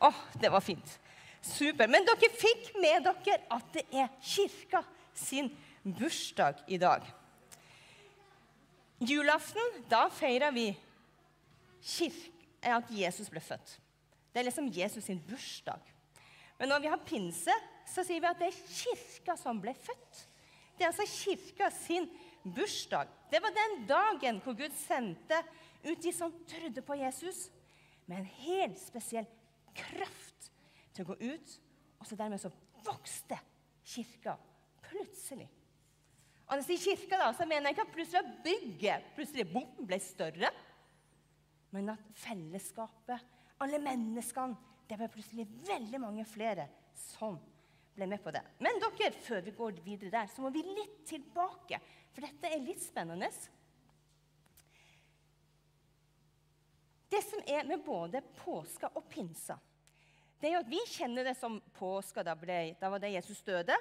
Åh, det var fint. Super. Men dere fikk med dere at det er kirka sin bursdag i dag. Julaften, da feirer vi at Jesus ble født. Det er liksom Jesus sin bursdag. Men når vi har pinse, så sier vi at det er kirka som ble født. Det er altså kirka sin bursdag. Det var den dagen hvor Gud sendte ut de som trodde på Jesus, med en helt spesiell kraft til å gå ut. Og så dermed så vokste kirka plutselig. Og når jeg sier kirka, da, så mener jeg ikke at plutselig bygget plutselig bomben ble større. Men at fellesskapet, alle menneskene, det ble plutselig veldig mange flere som ble med på det. Men dere, før vi går videre der, så må vi litt tilbake. For dette er litt spennende. Det som er med både påska og pinsa, det er jo at vi kjenner det som påska. Da, ble, da var det Jesus døde.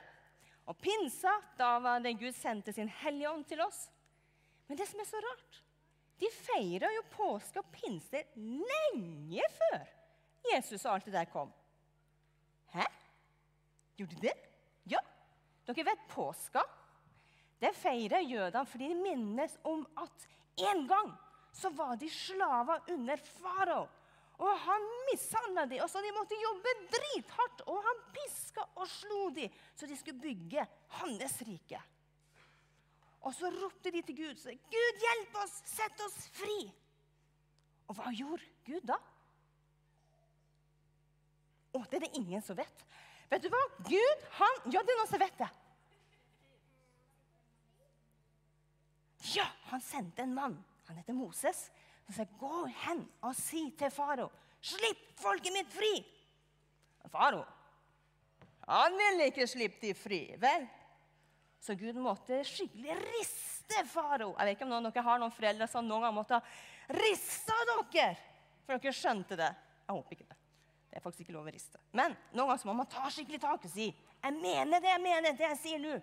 Og pinsa, da var det Gud sendte sin Hellige Ånd til oss. Men det som er så rart, de feira jo påske og pinse lenge før Jesus og alt det der kom. Hæ? Gjorde de det? Ja. Dere vet påska? Det feirer jødene fordi de minnes om at en gang så var de slaver under farao. Og han mishandla dem, og så de måtte jobbe drithardt. Og han piska og slo dem, så de skulle bygge hans rike. Og så ropte de til Gud så, 'Gud, hjelp oss! Sett oss fri!' Og hva gjorde Gud da? Å, det er det ingen som vet. Vet du hva? Gud, han Ja, det er noen som vet det. Ja, han sendte en mann. Han heter Moses. Han sier, 'Gå hen og si til farao, slipp folket mitt fri.' Farao, han ville ikke slippe de fri. Vel, så Gud måtte skikkelig riste farao. Jeg vet ikke om noen av dere har noen foreldre som noen gang måtte riste dere for dere skjønte det. Jeg håper ikke det. Det er faktisk ikke lov å riste. Men noen ganger må man ta skikkelig tak og si 'Jeg mener det jeg mener, det jeg sier nå'.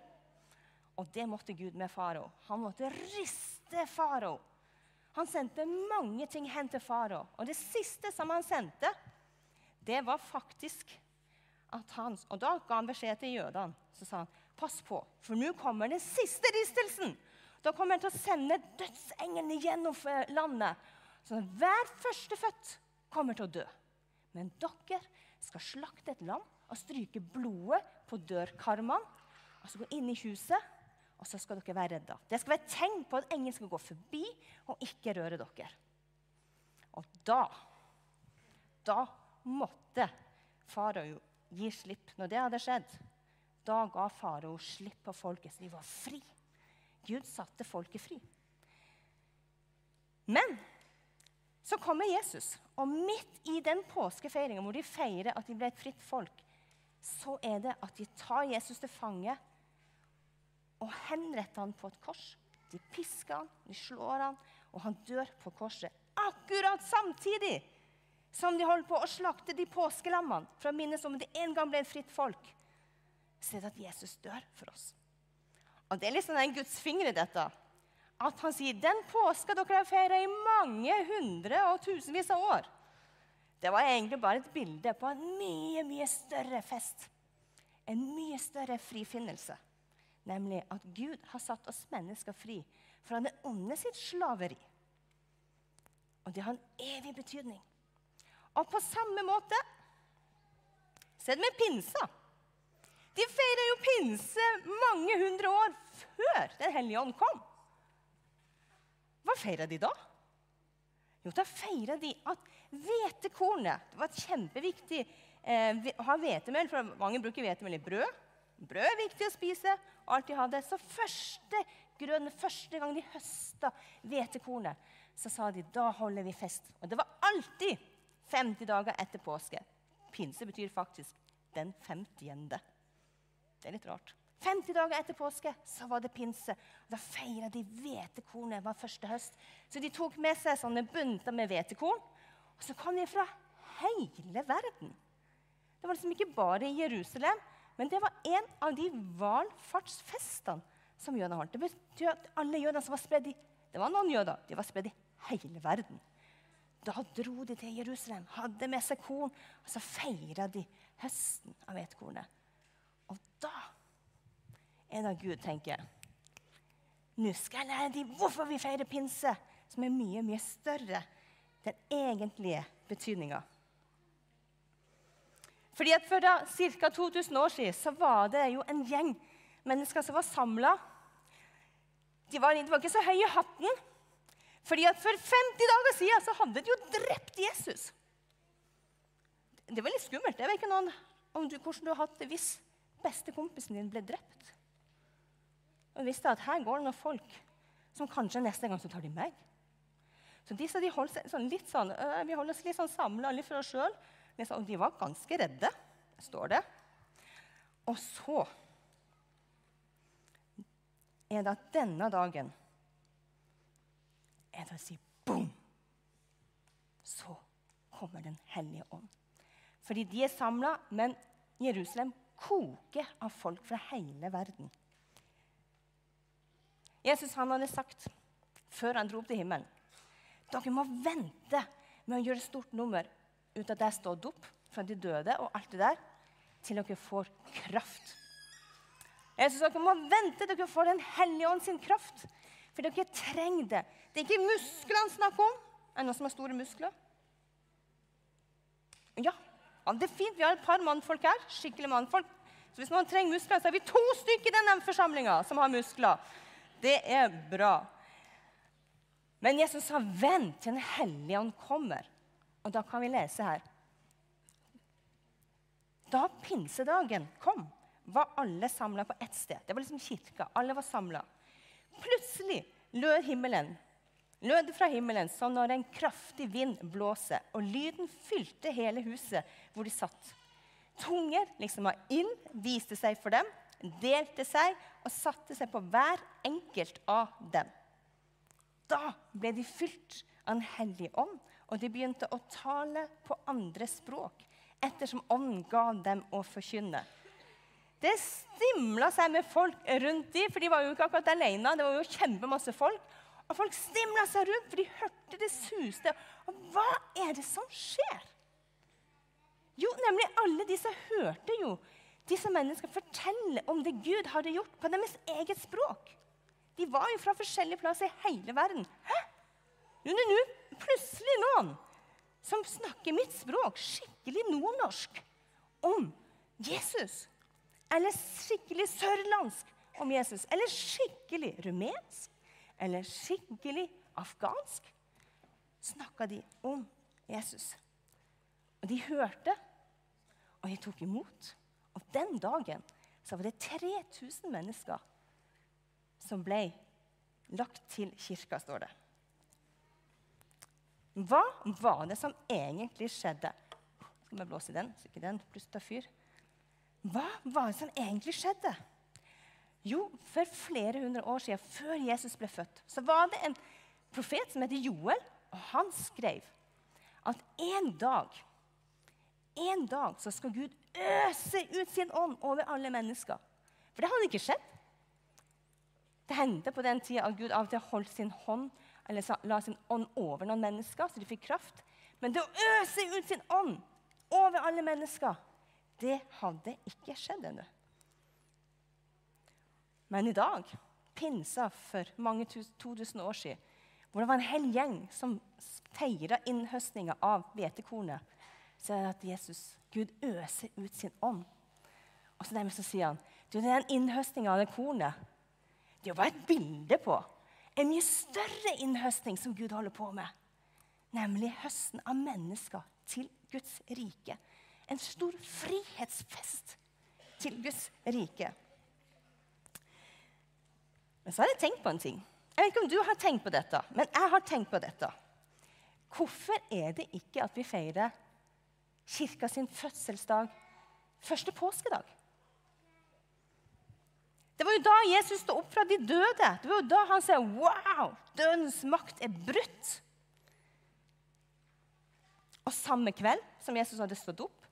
Og det måtte Gud med farao. Han måtte riste farao. Han sendte mange ting hen til farao. Og det siste som han sendte, det var faktisk at han Og da ga han beskjed til jødene. Så sa han Pass på, for nå kommer den siste ristelsen. Da kommer han til å sende dødsengelen gjennom landet. Så hver førstefødt kommer til å dø. Men dere skal slakte et lam og stryke blodet på dørkarmene. Og så gå inn i huset, og så skal dere være redda. Det skal være et tegn på at engelen skal gå forbi og ikke røre dere. Og da Da måtte farao gi slipp. Når det hadde skjedd, da ga farao slipp på folket, så de var fri. Gud satte folket fri. Men så kommer Jesus, og midt i den påskefeiringa hvor de feirer at de ble et fritt folk, så er det at de tar Jesus til fange og henretter han på et kors. De pisker han, de slår han, og han dør på korset. Akkurat samtidig som de holder på å slakte de påskelammene for å minnes om det en gang ble et fritt folk så er det at Jesus dør for oss. Og Det er liksom en Guds finger i dette. At han sier den påska dere har feira i mange hundre og tusenvis av år, det var egentlig bare et bilde på en mye, mye større fest. En mye større frifinnelse. Nemlig at Gud har satt oss mennesker fri fra det onde sitt slaveri. Og det har en evig betydning. Og på samme måte så er det med pinsa. De feira jo pinse mange hundre år før Den hellige ånd kom. Hva feira de da? Jo, da feira de at hvetekornet Det var kjempeviktig eh, å ha hvetemel, for mange bruker hvetemel i brød. Brød er viktig å spise. og alt de hadde. Så første grønn, første gang de høsta hvetekornet, så sa de da holder vi fest. Og det var alltid 50 dager etter påske. Pinse betyr faktisk den 50. Det er litt rart. 50 dager etter påske så var det pinse. Da feira de hvetekornet var første høst. Så de tok med seg sånne bunter med hvetekorn. Og så kom de fra hele verden. Det var liksom ikke bare i Jerusalem, men det var en av de valfartsfestene som jødene holdt. Det betyr at alle jødene som var spredd i Det var noen jøder, de var spredd i hele verden. Da dro de til Jerusalem, hadde med seg korn, og så feira de høsten av hvetekornet. Og da er det Gud tenker Nå skal jeg lære dem hvorfor vi feirer pinse, som er mye, mye større den egentlige betydninga. Fordi at For ca. 2000 år siden så var det jo en gjeng mennesker som var samla. De, var, ikke så høye i hatten. Fordi at For 50 dager siden så hadde de jo drept Jesus. Det var litt skummelt. Jeg vet ikke noen, om du, hvordan du har hatt det hvis bestekompisen din ble drept. Og visste at her går det noen folk som kanskje neste gang så tar de meg. Så disse de holdt seg sånn, litt sånn, Vi holder oss litt sånn samla litt for oss sjøl. Og de var ganske redde, står det. Og så er det at denne dagen er det å si boom! Så kommer Den hellige ånd. Fordi de er samla, men Jerusalem koker av folk fra hele verden. Jesus han hadde sagt før han dro opp til himmelen dere må vente med å gjøre stort nummer ut at jeg er stått opp fra de døde, og alt det der, til dere får kraft. Jesus dere må vente til dere får Den hellige ånd sin kraft. For dere trenger det. Det er ikke musklene snakk om. Er det noen som har store muskler? Ja, det er fint. Vi har et par mannfolk her. skikkelig mannfolk. Så hvis noen trenger muskler, så har vi to stykker i denne forsamlinga som har muskler. Det er bra. Men Jesus sa, 'Vent til Den hellige ånd kommer'. Og da kan vi lese her. Da pinsedagen kom, var alle samla på ett sted. Det var liksom kirka. Alle var samla. Plutselig lød himmelen. Lød fra himmelen som når en kraftig vind blåser, og lyden fylte hele huset hvor de satt. Tunger liksom av ild viste seg for dem, delte seg og satte seg på hver enkelt av dem. Da ble de fylt av Den hellige ånd, og de begynte å tale på andre språk ettersom ånden ga dem å forkynne. Det stimla seg med folk rundt dem, for de var jo ikke akkurat alene. Det var jo kjempemasse folk. Og folk stimla seg rundt, for de hørte det suste. Og hva er det som skjer? Jo, nemlig alle disse hørte jo disse menneskene fortelle om det Gud hadde gjort på deres eget språk. De var jo fra forskjellige plasser i hele verden. Hæ? Nå, nå, nå, plutselig noen som snakker mitt språk, skikkelig nordnorsk, om Jesus. Eller skikkelig sørlandsk om Jesus. Eller skikkelig rumensk. Eller skikkelig afghansk. Snakka de om Jesus. Og de hørte, og de tok imot. Og den dagen så var det 3000 mennesker som ble lagt til kirka, står det. Hva var det som egentlig skjedde? Skal vi blåse i den, så ikke den plutselig fyr? Hva var det som egentlig skjedde? Jo, for flere hundre år siden, før Jesus ble født, så var det en profet som heter Joel, og han skrev at en dag en dag så skal Gud øse ut sin ånd over alle mennesker. For det hadde ikke skjedd. Det hendte på den tida at Gud av og til holdt sin hånd eller la sin ånd over noen mennesker, så de fikk kraft. Men det å øse ut sin ånd over alle mennesker, det hadde ikke skjedd ennå. Men i dag, pinsa for mange 2000 år siden, hvor det var en hel gjeng som feira innhøstninga av hvetekornet, så er det at Jesus, Gud øser ut sin ånd. Og så dermed så sier han du, det er en innhøstning av det kornet det er jo bare et bilde på en mye større innhøstning som Gud holder på med. Nemlig høsten av mennesker til Guds rike. En stor frihetsfest til Guds rike. Men så har jeg tenkt på en ting. Jeg vet ikke om du har tenkt på dette, men jeg har tenkt på dette. Hvorfor er det ikke at vi feirer kirka sin fødselsdag første påskedag? Det var jo da Jesus sto opp fra de døde. Det var jo da han sa wow, dødens makt er brutt. Og samme kveld som Jesus hadde stått opp,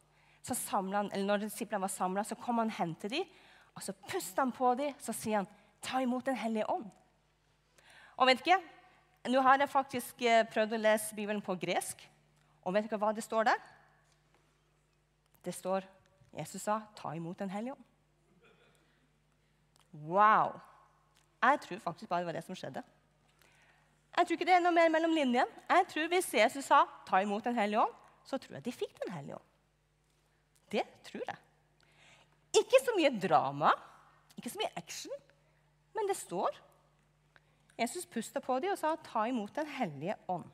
så han, eller når disiplene var samla, så kom han hen til dem, og så pustet han på dem, så sier han, 'Ta imot Den hellige ånd'. Og vet ikke, Nå har jeg faktisk eh, prøvd å lese Bibelen på gresk. Og vet dere hva det står der? Det står Jesus sa, 'Ta imot Den hellige ånd'. Wow! Jeg tror faktisk bare det var det som skjedde. Jeg tror ikke det er noe mer mellom linjene. Jeg tror Hvis Jesus sa 'ta imot Den hellige ånd', så tror jeg de fikk Den hellige ånd. Det tror jeg. Ikke så mye drama, ikke så mye action, men det står. Jesus pusta på dem og sa 'ta imot Den hellige ånd'.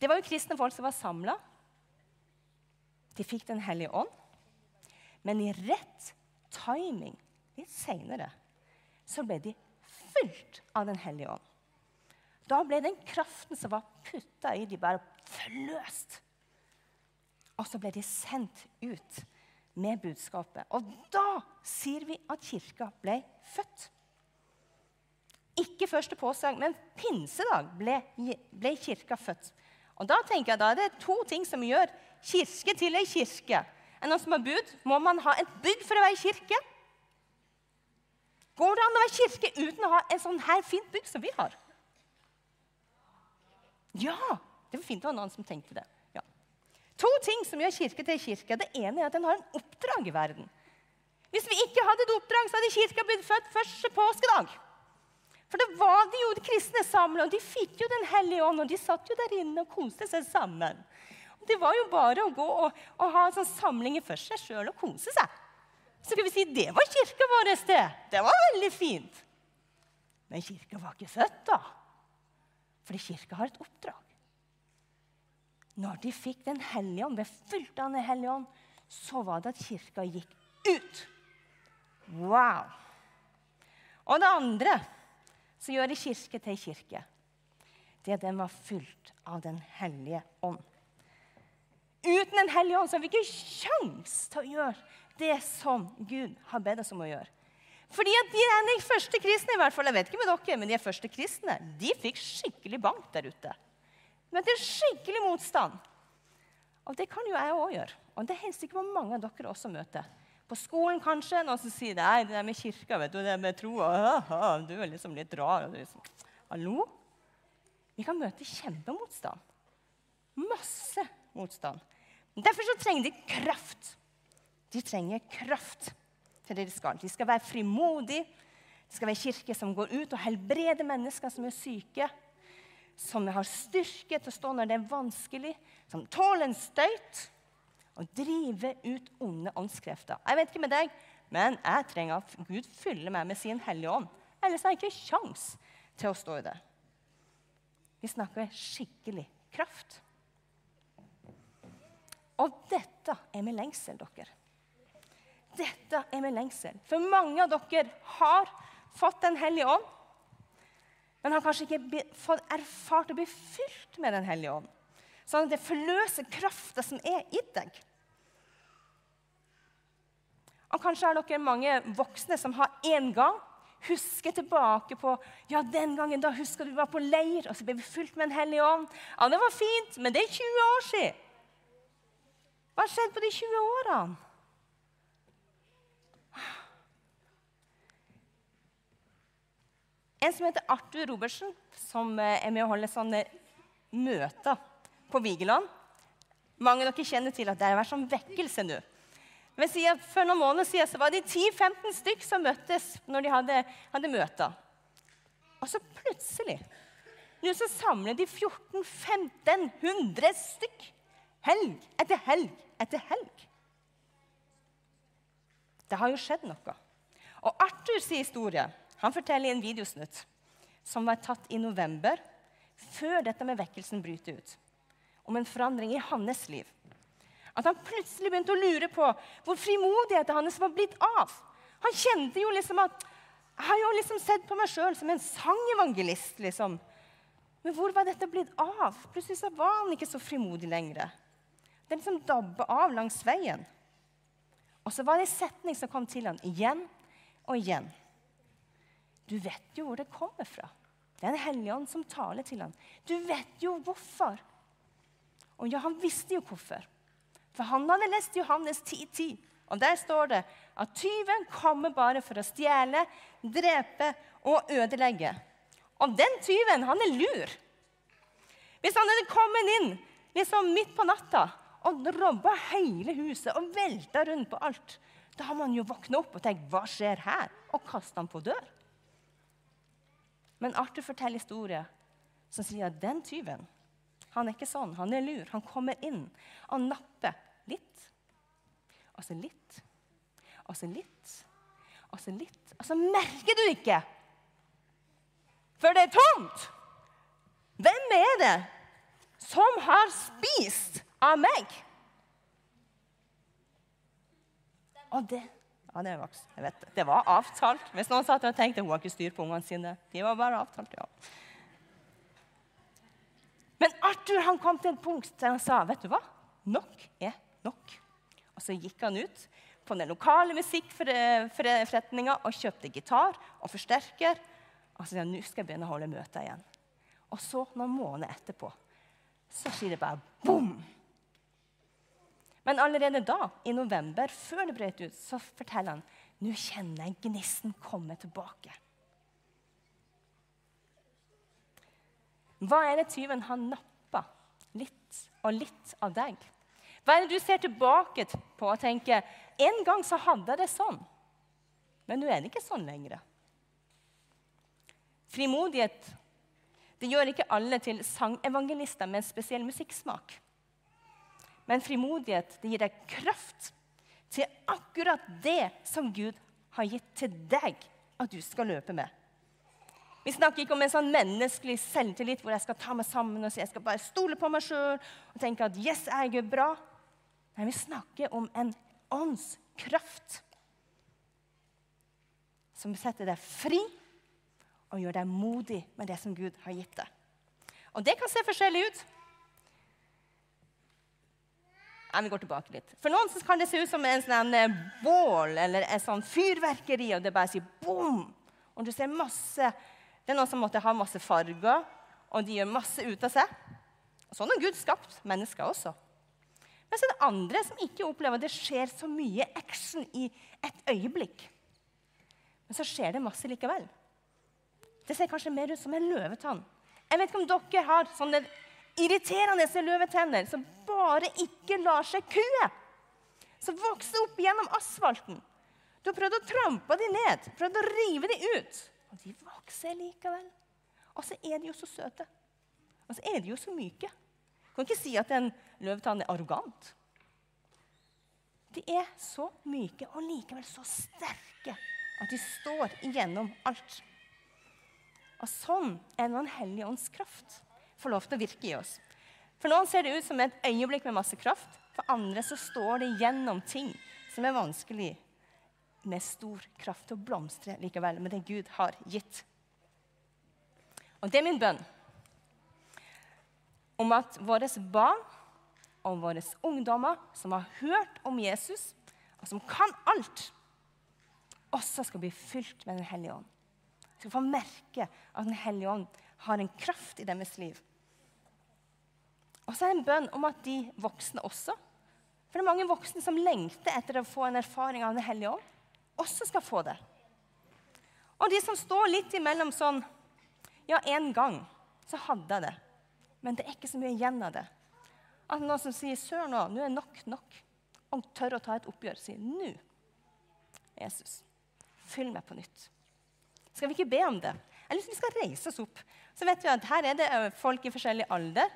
Det var jo kristne folk som var samla. De fikk Den hellige ånd. Men i rett timing litt seinere så ble de fylt av Den hellige ånd. Da ble den kraften som var putta i de bare forløst. Og så ble de sendt ut med budskapet. Og da sier vi at kirka ble født. Ikke første påsdag, men pinsedag ble, ble kirka født. Og Da tenker jeg da, det er to ting som gjør kirke til ei kirke. Er oss som har bud? Må man ha et bygg for å være kirke? Går det an å være kirke uten å ha en sånn her fint bygg som vi har? Ja! Det var fint det var noen som tenkte det. Ja. To ting som gjør kirke til kirke. Det ene er at den har en oppdrag i verden. Hvis vi ikke hadde et oppdrag, så hadde kirka blitt født første påskedag. For det var de jo de kristne samla, og de fikk jo Den hellige ånd, og de satt jo der inne og koste seg sammen. Det var jo bare å gå og, og ha en sånn samling for seg sjøl og kose seg. Så kan vi si det var kirka vår sted. Det var veldig fint. Men kirka var ikke født da. Fordi kirka har et oppdrag. Når de fikk Den hellige ånd, ble fulgt av Den hellige ånd, så var det at kirka gikk ut. Wow! Og det andre som gjør en kirke til kirke, det er at den var fylt av Den hellige ånd. Uten Den hellige ånd så har vi ikke sjans til å gjøre det som Gud har bedt oss om å gjøre. Fordi at de, de første kristne, i hvert fall, jeg vet ikke med dere, men de første kristne, de fikk skikkelig bank der ute. Men det er skikkelig motstand. Og det kan jo jeg òg gjøre. Og det er helt sikkert mange av dere også møter. På skolen kanskje, noen som sier nei, det der med kirka, vet du, det med tro Du er liksom litt rar. Liksom. Hallo? Vi kan møte kjempemotstand. Masse motstand. Derfor så trenger de kraft. De trenger kraft til det de skal. De skal være frimodige. Det skal være kirke som går ut og helbreder mennesker som er syke. Som har styrke til å stå når det er vanskelig. Som tåler en støyt. Og drive ut onde åndskrefter. Jeg vet ikke med deg, men jeg trenger at Gud fyller meg med sin Hellige Ånd. Ellers har jeg ikke sjans til å stå i det. Vi snakker skikkelig kraft. Og dette er med lengsel, dere. Dette er med lengsel. For mange av dere har fått Den hellige ånd, men har kanskje ikke fått erfart å bli fylt med Den hellige ånd. Sånn at det forløser krafta som er i deg. Og Kanskje har dere mange voksne som har en gang husker tilbake på ja, den gangen da husker du var på leir, og så ble vi fylt med Den hellige ånd. Ja, det var fint, men det er 20 år siden. Hva har skjedd på de 20 årene? En som heter Arthur Robertsen, som eh, er med å holde sånne møter på Vigeland. Mange av dere kjenner til at det har vært sånn vekkelse nå. Si for noen måneder siden så var det 10-15 stykk som møttes når de hadde, hadde møter. Og så plutselig nå så samler de 14-1500 stykk. Helg etter helg etter helg. Det har jo skjedd noe. Og Arthur historie han forteller i en videosnutt som var tatt i november, før dette med vekkelsen bryter ut, om en forandring i hans liv. At han plutselig begynte å lure på hvor frimodigheten hans var blitt av. Han kjente jo liksom at Jeg har jo liksom sett på meg sjøl som en sangevangelist. liksom. Men hvor var dette blitt av? Plutselig var han ikke så frimodig lenger. Det liksom dabba av langs veien. Og så var det en setning som kom til ham igjen og igjen. Du vet jo hvor det kommer fra. Det er en hellige ånd som taler til ham. Du vet jo hvorfor. Og ja, han visste jo hvorfor. For han hadde lest Johannes 10,10, 10, Og Der står det at tyven kommer bare for å stjele, drepe og ødelegge. Og den tyven, han er lur. Hvis han hadde kommet inn liksom midt på natta og robba hele huset og velta rundt på alt, da har man jo våkna opp og tenkt 'Hva skjer her?' og kasta han på dør. Men Arthur forteller historier som sier at den tyven han er ikke sånn. Han er lur. Han kommer inn og napper litt, og så litt, og så litt, og så litt. Og så merker du ikke, for det er tomt. Hvem er det som har spist av meg? Og det ja, det, var, jeg vet, det var avtalt. Hvis noen satt og tenkte hun har ikke styr på ungene sine. De var bare avtalt, ja. Men Arthur han kom til et punkt der han sa vet du hva? Nok er nok. Og Så gikk han ut på den lokale musikkforretninga og kjøpte gitar og forsterker. Og så sa han nå skal jeg begynne å holde møter igjen. Og så, noen måneder etterpå, så sier det bare bom! Men allerede da, i november, før det brøt ut, så forteller han nå kjenner jeg gnisten komme tilbake. Hva er det tyven har nappa litt og litt av deg? Hva er det du ser tilbake på og tenker en gang så hadde jeg det sånn, men nå er det ikke sånn lenger? Frimodighet det gjør ikke alle til sangevangelister med en spesiell musikksmak. Men frimodighet det gir deg kraft til akkurat det som Gud har gitt til deg at du skal løpe med. Vi snakker ikke om en sånn menneskelig selvtillit hvor jeg skal ta meg sammen og si jeg skal bare stole på meg sjøl og tenke at yes, jeg er bra. Nei, vi snakker om en åndskraft som setter deg fri og gjør deg modig med det som Gud har gitt deg. Og det kan se forskjellig ut. Ja, vi går tilbake litt. For noen kan det se ut som en sånn eh, bål eller en sånn fyrverkeri, og det bare sier bom! Og du ser masse det er noen som måtte ha masse farger, og de gjør masse ut av seg. Sånn har Gud skapt mennesker også. Men så er det andre som ikke opplever at det skjer så mye action i et øyeblikk. Men så skjer det masse likevel. Det ser kanskje mer ut som en løvetann. Jeg vet ikke om dere har sånne irriterende løvetenner som bare ikke lar seg kue. Som vokser opp gjennom asfalten. Du har prøvd å trampe dem ned, prøvd å rive dem ut. Og de vokser likevel. Og så er de jo så søte. Og så er de jo så myke. Du kan ikke si at en løvetann er arrogant. De er så myke og likevel så sterke at de står igjennom alt. Og sånn er når Den hellige ånds kraft får lov til å virke i oss. For noen ser det ut som et øyeblikk med masse kraft. For andre så står det gjennom ting som er vanskelig med stor kraft til å blomstre likevel med det Gud har gitt. Og det er min bønn om at våre barn og våre ungdommer som har hørt om Jesus, og som kan alt, også skal bli fylt med Den hellige ånd. Skal få merke at Den hellige ånd har en kraft i deres liv. Og så er det en bønn om at de voksne også For det er mange voksne som lengter etter å få en erfaring av Den hellige ånd også skal få det. Og de som står litt imellom sånn Ja, en gang så hadde jeg det, men det er ikke så mye igjen av det. At noen som sier 'Sør nå, nå er nok nok', og tør å ta et oppgjør, sier 'Nå, Jesus, fyll meg på nytt'. Skal vi ikke be om det? Eller vi skal reise oss opp. Så vet vi at Her er det folk i forskjellig alder.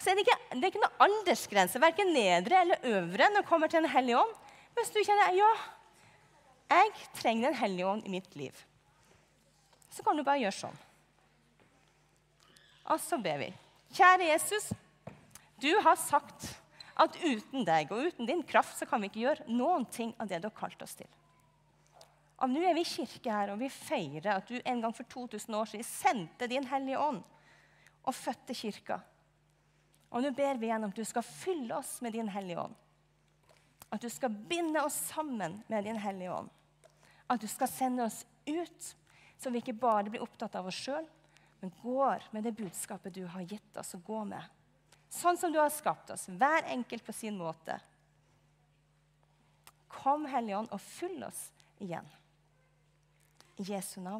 Så er det, ikke, det er ikke noe aldersgrense, verken nedre eller øvre, når det kommer til Den hellige ånd. Hvis du kjenner ja, jeg trenger Den hellige ånd i mitt liv. Så kan du bare gjøre sånn. Og så ber vi. Kjære Jesus, du har sagt at uten deg og uten din kraft så kan vi ikke gjøre noen ting av det du har kalt oss til. Og Nå er vi i kirke her, og vi feirer at du en gang for 2000 år siden sendte Din Hellige Ånd og fødte kirka. Og nå ber vi igjen om at du skal fylle oss med Din Hellige Ånd. At du skal binde oss sammen med Din Hellige Ånd at du skal sende oss ut, så vi ikke bare blir opptatt av oss sjøl, men går med det budskapet du har gitt oss å gå med. Sånn som du har skapt oss, hver enkelt på sin måte. Kom, Hellige Ånd, og fyll oss igjen. I Jesu navn.